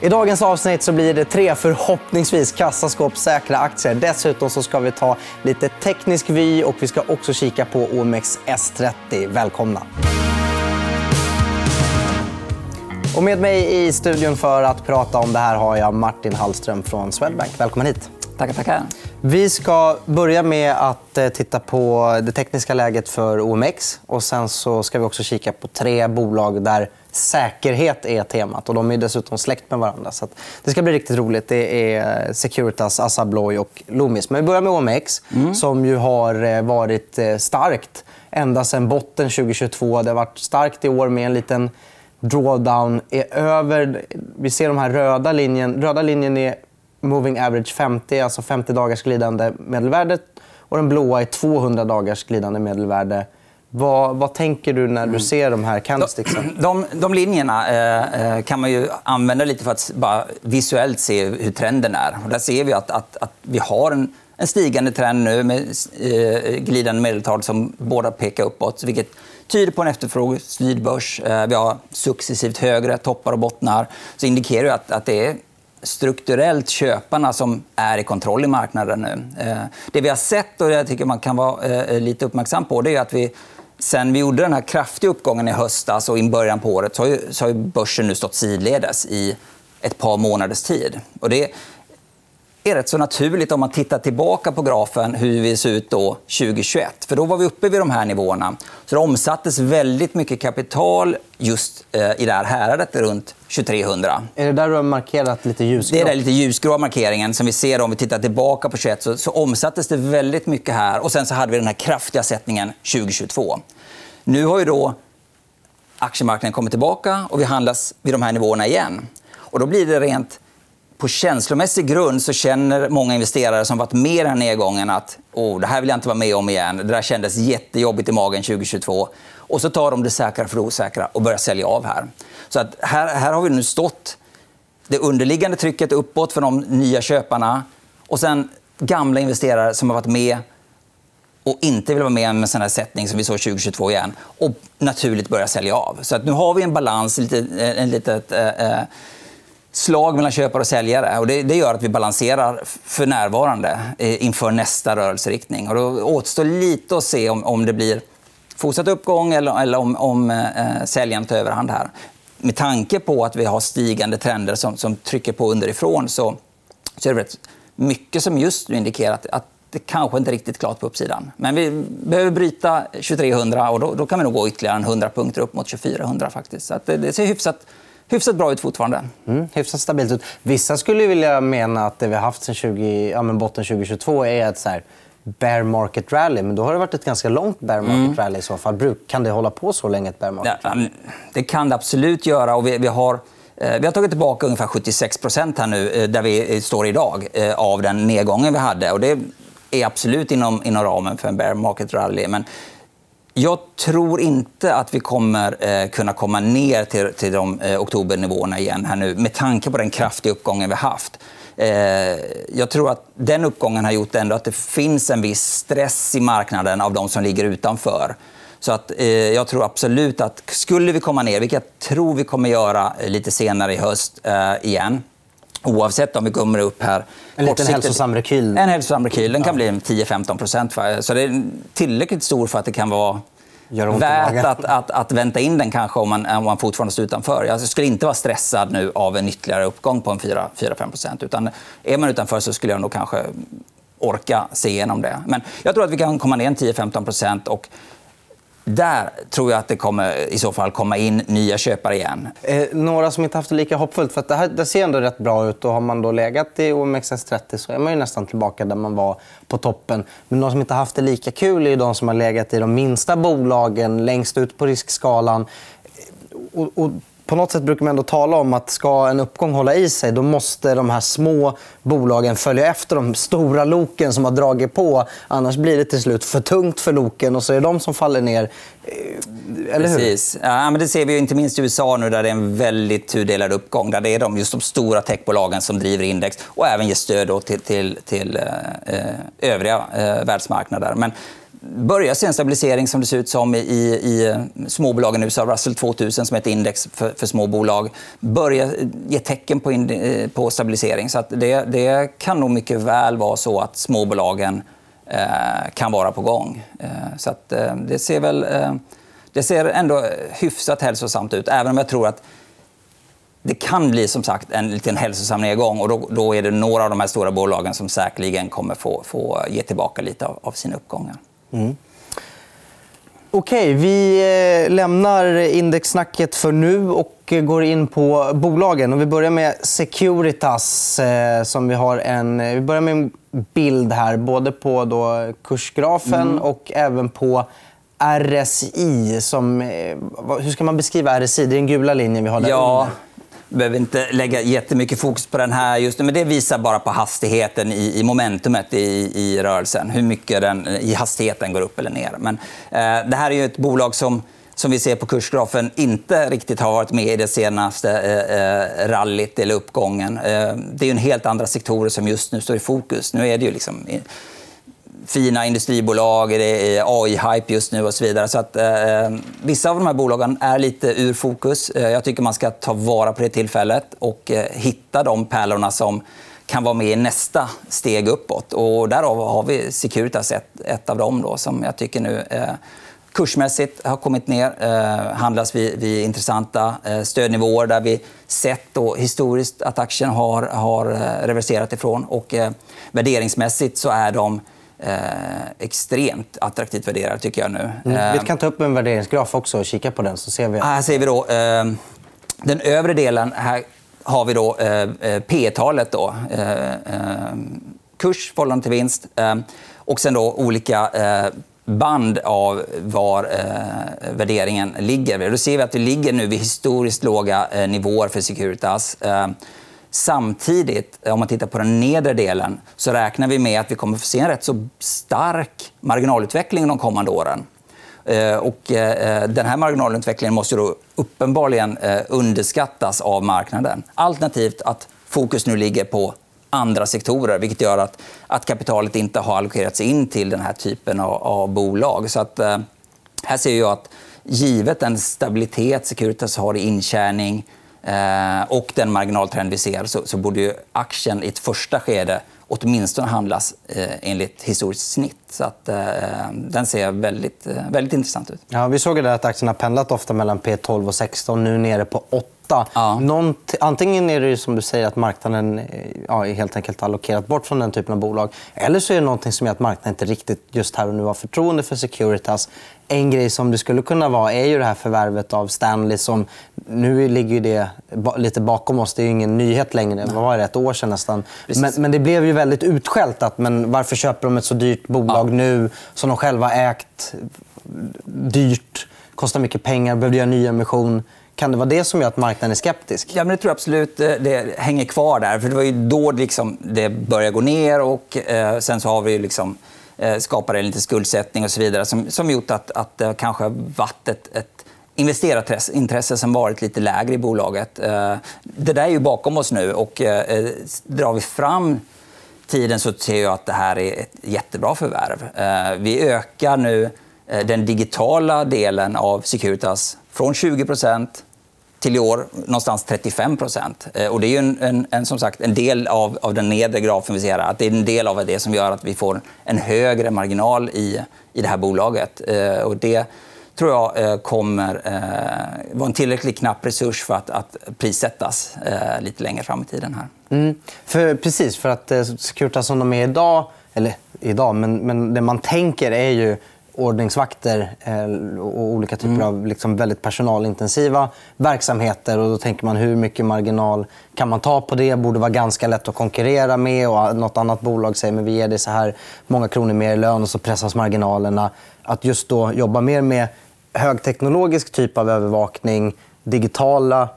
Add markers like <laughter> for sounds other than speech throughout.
I dagens avsnitt så blir det tre förhoppningsvis kassaskåpssäkra aktier. Dessutom så ska vi ta lite teknisk vy och vi ska också kika på OMX S30. Välkomna! Och med mig i studion för att prata om det här har jag Martin Hallström från Swedbank. Välkommen hit. Tackar, tackar. Vi ska börja med att eh, titta på det tekniska läget för OMX. Och sen så ska vi också kika på tre bolag där säkerhet är temat. Och de är dessutom släkt med varandra. Så det ska bli riktigt roligt. Det är Securitas, Assa Abloy och Loomis. Men vi börjar med OMX, mm. som ju har eh, varit eh, starkt ända sen botten 2022. Det har varit starkt i år med en liten drawdown. Är över... Vi ser de här röda linjen. Röda linjen är moving average 50, alltså 50 dagars glidande medelvärde. Och den blåa är 200 dagars glidande medelvärde. Vad, vad, tänker du när du mm. ser de här candlesticksen? De, de linjerna eh, eh, kan man ju använda lite för att bara visuellt se hur trenden är. Och där ser vi att, att, att vi har en, en, stigande trend nu med eh, glidande medeltal som båda pekar uppåt. Vilket tyder på en efterfrågestyrd börs. Eh, vi har successivt högre toppar och bottnar. Så indikerar det att, att det är strukturellt köparna som är i kontroll i marknaden nu. Eh, det vi har sett och det jag tycker man kan vara eh, lite uppmärksam på det är att vi Sen vi gjorde den här kraftiga uppgången i höstas och i början på året så har, ju, så har börsen nu stått sidledes i ett par månaders tid. Och det är rätt så naturligt om man tittar tillbaka på grafen hur vi ser ut då 2021. För då var vi uppe vid de här nivåerna. Så det omsattes väldigt mycket kapital just eh, i det här häradet runt 2300. Är det där du har markerat lite ljusgrå? Det är den lite ljusgrå markeringen som vi ser om vi tittar tillbaka på 21 så, så omsattes det väldigt mycket här och sen så hade vi den här kraftiga sättningen 2022. Nu har ju då aktiemarknaden kommit tillbaka och vi handlas vid de här nivåerna igen. Och då blir det rent på känslomässig grund så känner många investerare som varit med i den här nedgången att oh, det här vill jag inte vara med om igen. Det där kändes jättejobbigt i magen 2022. Och så tar de det säkra för det osäkra och börjar sälja av här. Så att här, här har vi nu stått det underliggande trycket uppåt för de nya köparna och sen gamla investerare som har varit med och inte vill vara med om en sån här sättning som vi såg 2022 igen och naturligt börja sälja av. Så att nu har vi en balans, lite, eh, en litet eh, eh slag mellan köpare och säljare. Och det, det, gör att vi balanserar för närvarande eh, inför nästa rörelseriktning. Och då återstår lite att se om, om det blir fortsatt uppgång eller, eller om, om eh, eh, säljaren tar överhand här. Med tanke på att vi har stigande trender som, som trycker på underifrån så, så är det rätt mycket som just nu indikerar att, att det kanske inte är riktigt klart på uppsidan. Men vi behöver bryta 2300 och då, då kan vi nog gå ytterligare 100 punkter upp mot 2400. faktiskt. Så det, det ser hyfsat hyfsat bra ut fortfarande. Mm, hyfsat stabilt ut. Vissa skulle vilja mena att det vi har haft sen 20, ja, men botten 2022 är ett så här bear market rally. Men då har det varit ett ganska långt bear market mm. rally i så fall. Kan det hålla på så länge, ett bear market rally? Ja, det kan det absolut göra. Och vi, vi har... Eh, vi har tagit tillbaka ungefär 76% här nu, eh, där vi står idag, eh, av den nedgången vi hade. Och det är absolut inom, inom ramen för en bear market rally. Men jag tror inte att vi kommer eh, kunna komma ner till, till de eh, oktobernivåerna igen här nu med tanke på den kraftiga uppgången vi haft. Eh, jag tror att den uppgången har gjort ändå att det finns en viss stress i marknaden av de som ligger utanför. Så att, eh, jag tror absolut att skulle vi komma ner, vilket jag tror vi kommer göra eh, lite senare i höst eh, igen, Oavsett om vi kommer upp här... En liten hälsosam rekyl. En hälsosam rekyl. Den kan bli 10-15% Så det är tillräckligt stor för att det kan vara värt att, att, att, vänta in den kanske om man, om man fortfarande står utanför. Jag skulle inte vara stressad nu av en ytterligare uppgång på 4-5% Utan Är man utanför så skulle jag nog kanske orka se igenom det. Men jag tror att vi kan komma ner 10-15 och där tror jag att det kommer i så fall komma in nya köpare igen. Eh, några som inte haft det lika hoppfullt. För det, här, det ser ändå rätt bra ut. Och har man då legat i OMXS30 så är man ju nästan tillbaka där man var på toppen. Men de som inte haft det lika kul är de som har legat i de minsta bolagen längst ut på riskskalan. Och, och på något sätt brukar man ändå tala om att ska en uppgång hålla i sig då måste de här små bolagen följa efter de stora loken som har dragit på. Annars blir det till slut för tungt för loken och så är det de som faller ner. Eh, eller hur? Precis. Ja, men det ser vi inte minst i USA nu där det är en väldigt tudelad uppgång. Där det är de, just de stora techbolagen som driver index och även ger stöd till, till, till eh, eh, övriga eh, världsmarknader. Men börjar se en stabilisering som det ser ut som i, i småbolagen i USA. Russell 2000 som är ett index för, för små bolag börjar ge tecken på, in, eh, på stabilisering. Så det, det, kan nog mycket väl vara så att småbolagen eh, kan vara på gång. Eh, så att, eh, det ser väl... Eh, det ser ändå hyfsat hälsosamt ut, även om jag tror att det kan bli som sagt en liten hälsosam nedgång och då, då, är det några av de här stora bolagen som säkerligen kommer få, få ge tillbaka lite av, av sina uppgångar. Mm. Okej, vi eh, lämnar indexsnacket för nu och går in på bolagen. Och vi börjar med Securitas. Eh, som vi, har en, vi börjar med en bild här, både på då kursgrafen mm. och även på RSI. Som, eh, hur ska man beskriva RSI? Det är den gula linjen vi har där ja behöver inte lägga jättemycket fokus på den här just nu, men det visar bara på hastigheten i, i momentumet i, i rörelsen. Hur mycket den, i hastigheten går upp eller ner. Men, eh, det här är ju ett bolag som som vi ser på kursgrafen inte riktigt har varit med i det senaste eh, eh rallyt eller uppgången. Eh, det är en helt andra sektorer som just nu står i fokus. Nu är det ju liksom fina industribolag, det är AI-hype just nu och så vidare. Så att, eh, eh, vissa av de här bolagen är lite ur fokus. Eh, jag tycker man ska ta vara på det tillfället och eh, hitta de pärlorna som kan vara med i nästa steg uppåt. Och därav har vi Securitas ett, ett av dem då, som jag tycker nu eh, kursmässigt har kommit ner. Eh, handlas vid, vid intressanta eh, stödnivåer där vi sett då, historiskt att aktien har, har eh, reverserat ifrån. Och, eh, värderingsmässigt så är de eh, extremt attraktivt värderad, tycker jag nu. Mm. Vi kan ta upp en värderingsgraf också och kika på den. så ser vi. Här ser vi då, eh, den övre delen. Här har vi då eh, eh P-talet. Då, eh, eh, kurs förhållande till vinst. och sen då olika band av var eh, värderingen ligger. Då ser vi att vi ligger nu vid historiskt låga eh, nivåer för Securitas. Samtidigt, eh, om man tittar på den nedre delen, så räknar vi med att vi kommer att få se en rätt så stark marginalutveckling de kommande åren. Eh, och eh, den här marginalutvecklingen måste då uppenbarligen underskattas av marknaden. Alternativt att fokus nu ligger på andra sektorer vilket gör att, att kapitalet inte har allokerats in till den här typen av, av bolag. Så att, här ser jag att givet den stabilitet Securitas har i intjäning Eh, och den marginaltrend vi ser så, så borde ju aktien i ett första skede åtminstone handlas eh, enligt historiskt snitt. Så att, eh, den ser väldigt, eh, väldigt intressant ut. Ja, vi såg att aktien har pendlat ofta mellan P12 och 16, nu nere på 8 Ja. Något, antingen är det som du säger att marknaden eh, ja, helt enkelt allokerat bort från den typen av bolag. Eller så är det något som gör att marknaden inte riktigt just här och nu har förtroende för Securitas. En grej som det skulle kunna vara är ju det här förvärvet av Stanley. som Nu ligger det lite bakom oss. Det är ingen nyhet längre. Det var det? Ett år sedan nästan. Men, men, det blev ju väldigt utskällt. Att, men varför köper de ett så dyrt bolag ja. nu som de själva ägt dyrt? Kostar mycket pengar, behövde göra ny emission. Kan det vara det som gör att marknaden är skeptisk? Ja, men det tror jag absolut eh, det hänger kvar där. För Det var ju då liksom det började gå ner. och eh, Sen så har vi liksom, Eh, skapade lite skuldsättning och så vidare som, som gjort att, att det kanske har varit ett, ett investerarintresse som varit lite lägre i bolaget. Eh, det där är ju bakom oss nu. och Drar vi fram tiden så ser jag att det här är ett jättebra förvärv. Vi ökar nu den digitala delen av Securitas från 20 till i år någonstans 35 eh, Och Det är en, en, en, som sagt, en del av, av den nedre grafen vi ser här. Att det är en del av det som gör att vi får en högre marginal i, i det här bolaget. Eh, och det tror jag eh, kommer eh, vara en tillräckligt knapp resurs för att, att prissättas eh, lite längre fram i tiden. här. Mm. För, precis, för att eh, Securitas som de är idag, eller idag, men, men det man tänker är ju ordningsvakter eh, och olika typer mm. av liksom väldigt personalintensiva verksamheter. Och då tänker man hur mycket marginal kan man ta på det? Borde vara ganska lätt att konkurrera med. Och något annat bolag säger att vi ger dig så här många kronor mer i lön och så pressas marginalerna. Att just då jobba mer med högteknologisk typ av övervakning, digitala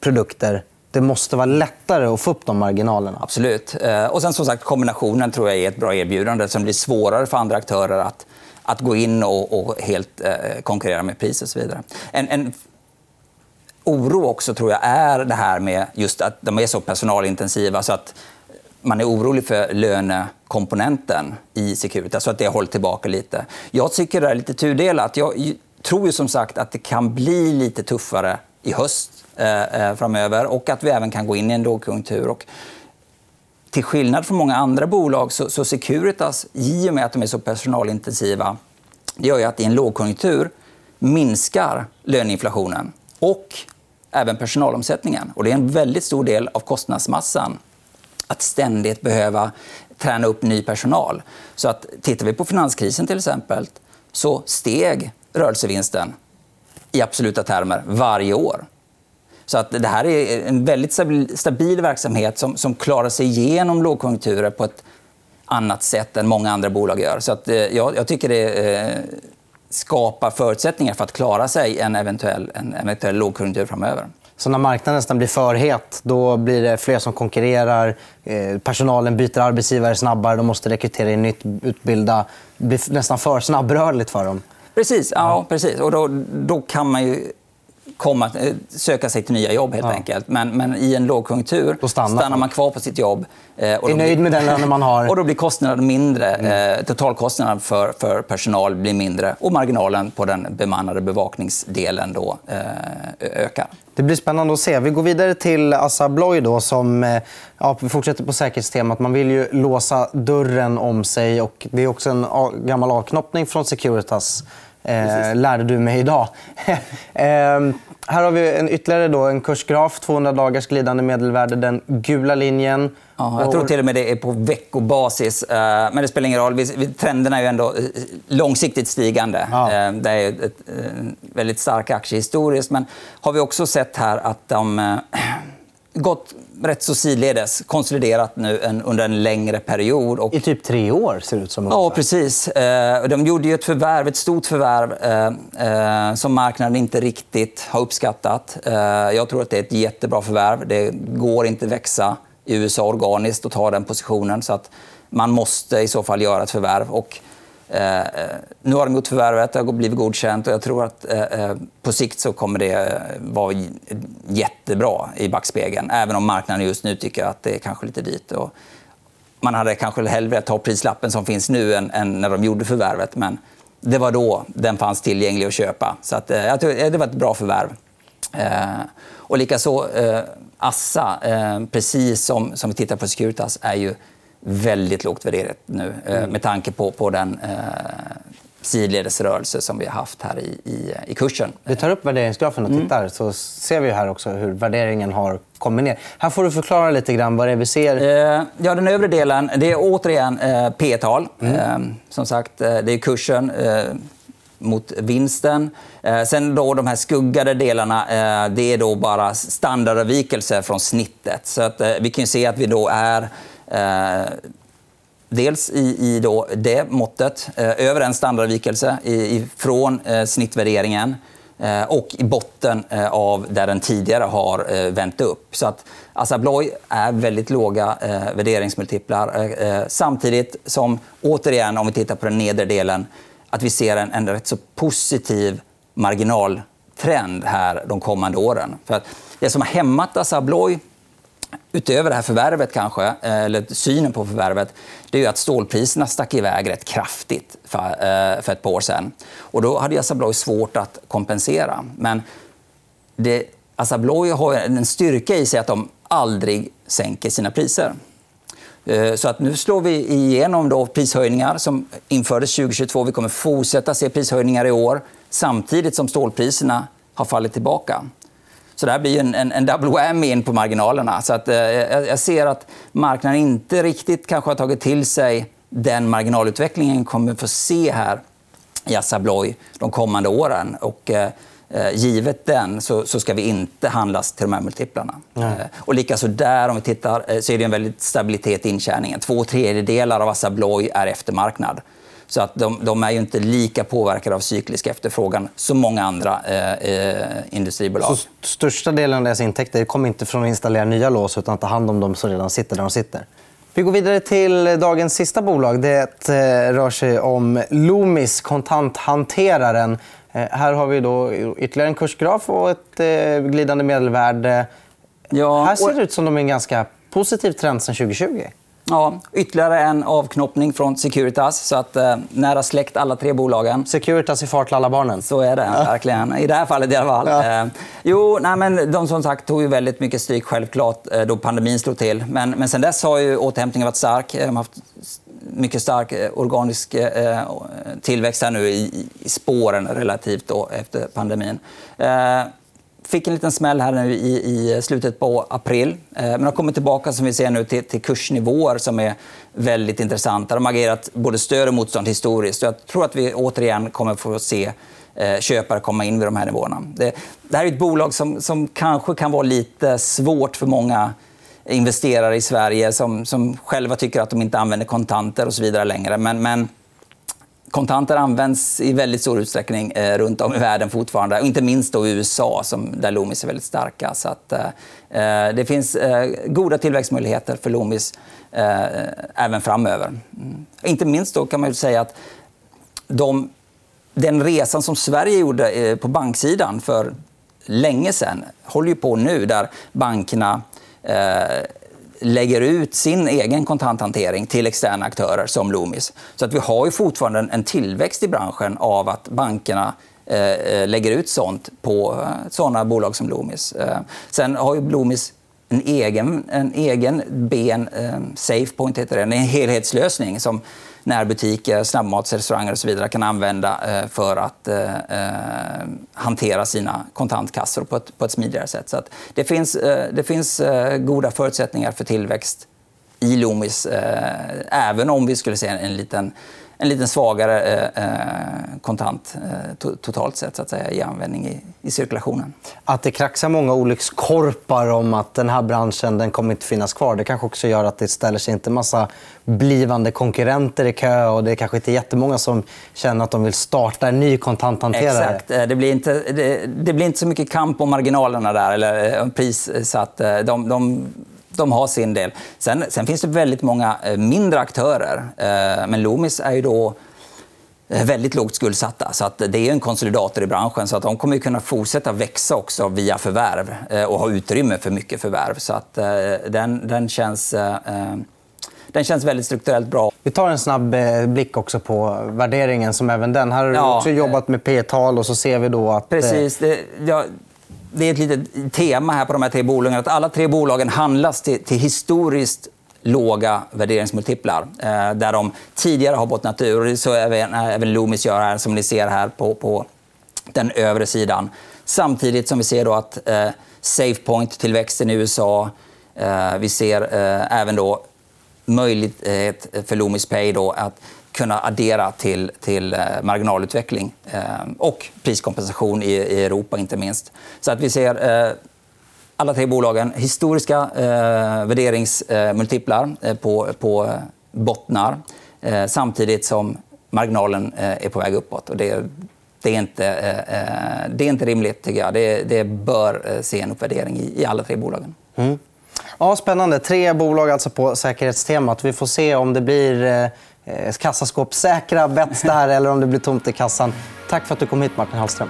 produkter det måste vara lättare att få upp de marginalerna. Absolut. Eh, och sen som sagt, kombinationen tror jag är ett bra erbjudande som blir svårare för andra aktörer att, att gå in och, och helt eh, konkurrera med pris och så vidare. En, en oro också tror jag är det här med just att de är så personalintensiva så att man är orolig för lönekomponenten i Securitas, så att det har hållit tillbaka lite. Jag tycker det är lite tudelat. Jag tror ju som sagt att det kan bli lite tuffare i höst eh, eh framöver och att vi även kan gå in i en lågkonjunktur. Och till skillnad från många andra bolag så, så Securitas, i och med att de är så personalintensiva, gör ju att i en lågkonjunktur minskar löneinflationen och även personalomsättningen. Och det är en väldigt stor del av kostnadsmassan att ständigt behöva träna upp ny personal. Så att tittar vi på finanskrisen till exempel så steg rörelsevinsten i absoluta termer varje år. Så att det här är en väldigt stabil verksamhet som, som klarar sig igenom lågkonjunkturer på ett annat sätt än många andra bolag gör. Så att, eh, jag, tycker det eh, skapar förutsättningar för att klara sig en eventuell, en eventuell lågkonjunktur framöver. Så när marknaden nästan blir för het, då blir det fler som konkurrerar. Eh, personalen byter arbetsgivare snabbare, de måste rekrytera in nytt, utbilda. Det blir nästan för snabbrörligt för dem. Precis. Ja, precis. Och då, då kan man ju komma, eh, söka sig till nya jobb. helt ja. enkelt. Men, men, i en lågkonjunktur stannar man kvar på sitt jobb. Eh, och är nöjd med den lönen man har. <laughs> Och då blir kostnaden mindre. Mm. Eh, totalkostnaden för, för personal blir mindre och marginalen på den bemannade bevakningsdelen då, ökar. Det blir spännande att se. Vi går vidare till Assa Abloy. Då, som, ja, vi fortsätter på säkerhetstemat. Man vill ju låsa dörren om sig. Och det är också en gammal avknoppning från Securitas eh, lärde du mig idag. <laughs> eh, här har vi en ytterligare då, en kursgraf, 200 dagars glidande medelvärde, den gula linjen. Ja, jag tror till och med det är på veckobasis. Eh, men det spelar ingen roll. Trenderna är ju ändå eh, långsiktigt stigande. Ja. Eh, det är ett väldigt stark aktie historiskt. Men har vi också sett här att de gått rätt så sidledes, konsoliderat nu en, under en längre period. Och... I typ tre år, ser det ut som. Ungefär. Ja, precis. Eh, de gjorde ett förvärv, ett stort förvärv eh, eh, som marknaden inte riktigt har uppskattat. Jag tror att det är ett jättebra förvärv. Det går inte att växa i USA organiskt och ta den positionen. så att Man måste i så fall göra ett förvärv. Och Eh, eh, nu har de gjort förvärvet, det har blivit godkänt och jag tror att eh, eh på sikt så kommer det vara jättebra i backspegeln. Även om marknaden just nu tycker att det är kanske lite dyrt. Och man hade kanske hellre tagit ta prislappen som finns nu än, än, när de gjorde förvärvet. Men det var då den fanns tillgänglig att köpa. Så att, jag tror, det var ett bra förvärv. och likaså Assa, precis som, som vi tittar på Securitas, är ju väldigt lågt värderat nu eh, mm. med tanke på, på den eh, sidledesrörelse som vi har haft här i, i, i kursen. Vi tar upp värderingsgrafen och mm. tittar mm. så ser vi här också hur värderingen har kommit ner. Här får du förklara lite grann vad det är vi ser. Eh, ja, den övre delen det är återigen eh, P-tal. Mm. Eh, som sagt, eh, det är kursen eh, mot vinsten. Eh, sen då de här skuggade delarna, eh, det är då bara standardavvikelser från snittet. Så att, eh, vi kan se att vi då är Eh, dels i, i då det måttet, eh, över en standardavvikelse från eh, snittvärderingen eh, och i botten eh, av där den tidigare har eh, vänt upp. Så att Assa Abloy är väldigt låga eh, värderingsmultiplar eh, samtidigt som, återigen, om vi tittar på den nedre delen, att vi ser en, en rätt så positiv marginaltrend här de kommande åren. För att det som har hämmat Assa Abloy utöver det här förvärvet, kanske, eh, eller synen på förvärvet, det är att stålpriserna stack iväg rätt kraftigt för, eh, för ett par år sen. Och då hade Assa Abloy svårt att kompensera. Men det, Assa Abloy har en styrka i sig att de aldrig sänker sina priser. Eh, så att nu slår vi igenom då prishöjningar som infördes 2022. Vi kommer fortsätta se prishöjningar i år samtidigt som stålpriserna har fallit tillbaka. Så det här blir en, en, en double whammy in på marginalerna. Så att, eh, jag ser att marknaden inte riktigt kanske har tagit till sig den marginalutvecklingen kommer få se här i Assa Abloy de kommande åren. Och, eh, eh, givet den så, så, ska vi inte handlas till de här multiplarna. Eh, och likaså där, om vi tittar, eh, så är det en väldigt stabilitet i intjäningen. Två tredjedelar av Assa Abloy är eftermarknad. Så att de, de, är ju inte lika påverkade av cyklisk efterfrågan som många andra eh, eh, industribolag. Så största delen av deras intäkter kommer inte från att installera nya lås utan att ta hand om de som redan sitter där de sitter? Vi går vidare till dagens sista bolag. Det eh, rör sig om Loomis, kontanthanteraren. Eh, här har vi då ytterligare en kursgraf och ett glidande medelvärde. Ja, och... Här ser det ut som de är en ganska positiv trend sen 2020. Ja, ytterligare en avknoppning från Securitas. Så att eh, nära släkt alla tre bolagen. Securitas i fart till alla barnen. Så är det verkligen. I det här fallet i alla fall. Ja. Eh, jo, nej, men de som sagt tog ju väldigt mycket stryk självklart eh, då pandemin slog till. Men, men sen dess har ju återhämtningen varit stark. De har haft mycket stark eh, organisk eh, tillväxt här nu i, i spåren relativt då, efter pandemin. Fick en liten smäll här nu i, i slutet på april. Eh, men har kommit tillbaka som vi ser nu till, till kursnivåer som är väldigt intressanta. De har agerat både stöd och motstånd historiskt. Jag tror att vi återigen kommer få se eh, köpare komma in vid de här nivåerna. Det, det här är ett bolag som, som kanske kan vara lite svårt för många investerare i Sverige som, som själva tycker att de inte använder kontanter och så vidare längre. Men, men kontanter används i väldigt stor utsträckning eh, runt om i världen fortfarande. inte minst då i USA, som, där Loomis är väldigt starka. Så att, eh, eh, det finns eh, goda tillväxtmöjligheter för Loomis eh, även framöver. Mm. Inte minst då kan man säga att de, den resan som Sverige gjorde eh, på banksidan för länge sen håller ju på nu, där bankerna eh, lägger ut sin egen kontanthantering till externa aktörer som Loomis. Så att vi har ju fortfarande en tillväxt i branschen av att bankerna eh, eh lägger ut sånt på eh, såna bolag som Loomis. Eh, sen har ju Loomis en egen, en egen ben, eh, SafePoint heter det, en helhetslösning som närbutiker, snabbmatsrestauranger och så vidare kan använda eh, för att eh, eh, hantera sina kontantkassor på ett, på ett smidigare sätt. Så att det finns, det finns goda förutsättningar för tillväxt i Loomis, även om vi skulle se en liten en lite svagare eh, eh, kontant eh, to totalt sett så att säga, i användning i, i, cirkulationen. Att det kraxar många olyckskorpar om att den här branschen den kommer inte finnas kvar det kanske också gör att det ställer sig inte massa blivande konkurrenter i kö och det är kanske inte jättemånga som känner att de vill starta en ny kontanthanterare. Exakt. Det blir inte, det, det blir inte så mycket kamp om marginalerna där, eller prissatt. De, de de har sin del. Sen, sen finns det väldigt många eh, mindre aktörer. Eh, men Loomis är ju då eh, väldigt lågt skuldsatta. Så att det är en konsolidator i branschen. så att De kommer kunna fortsätta växa också via förvärv och ha utrymme för mycket förvärv. Så att den, den, känns, den känns väldigt strukturellt bra. Vi tar en snabb blick också på värderingen. som även den. Här har du ja, också jobbat med P tal och så ser vi då att... Precis. Det, ja, det är ett litet tema här på de här tre bolagen. Att alla tre bolagen handlas till, till historiskt låga värderingsmultiplar. Eh, där de tidigare har bottnat ur. Så även, eh, även Loomis gör här, som ni ser här på, på den övre sidan. Samtidigt som vi ser då att eh, SafePoint-tillväxten i USA. Eh, vi ser eh, även då möjlighet eh, för Loomis Pay då att kunna addera till, till eh, marginalutveckling eh, och priskompensation i, i Europa, inte minst. Så att vi ser eh, alla tre bolagen historiska eh, värderingsmultiplar eh, eh, på, på eh, bottnar eh, samtidigt som marginalen eh, är på väg uppåt. Och det, det, är inte, eh, det är inte rimligt, tycker jag. Det, det bör se en uppvärdering i, i alla tre bolagen. Mm. Ja, spännande. Tre bolag alltså på säkerhetstemat. Vi får se om det blir eh, kassaskåpssäkra bets där eller om det blir tomt i kassan. Tack för att du kom hit, Martin Hallström.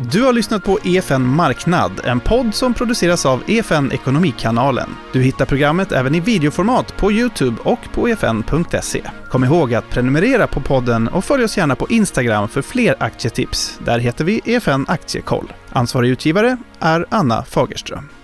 Du har lyssnat på EFN Marknad, en podd som produceras av EFN Ekonomikanalen. Du hittar programmet även i videoformat på Youtube och på efn.se. Kom ihåg att prenumerera på podden och följ oss gärna på Instagram för fler aktietips. Där heter vi EFN Aktiekoll. Ansvarig utgivare är Anna Fagerström.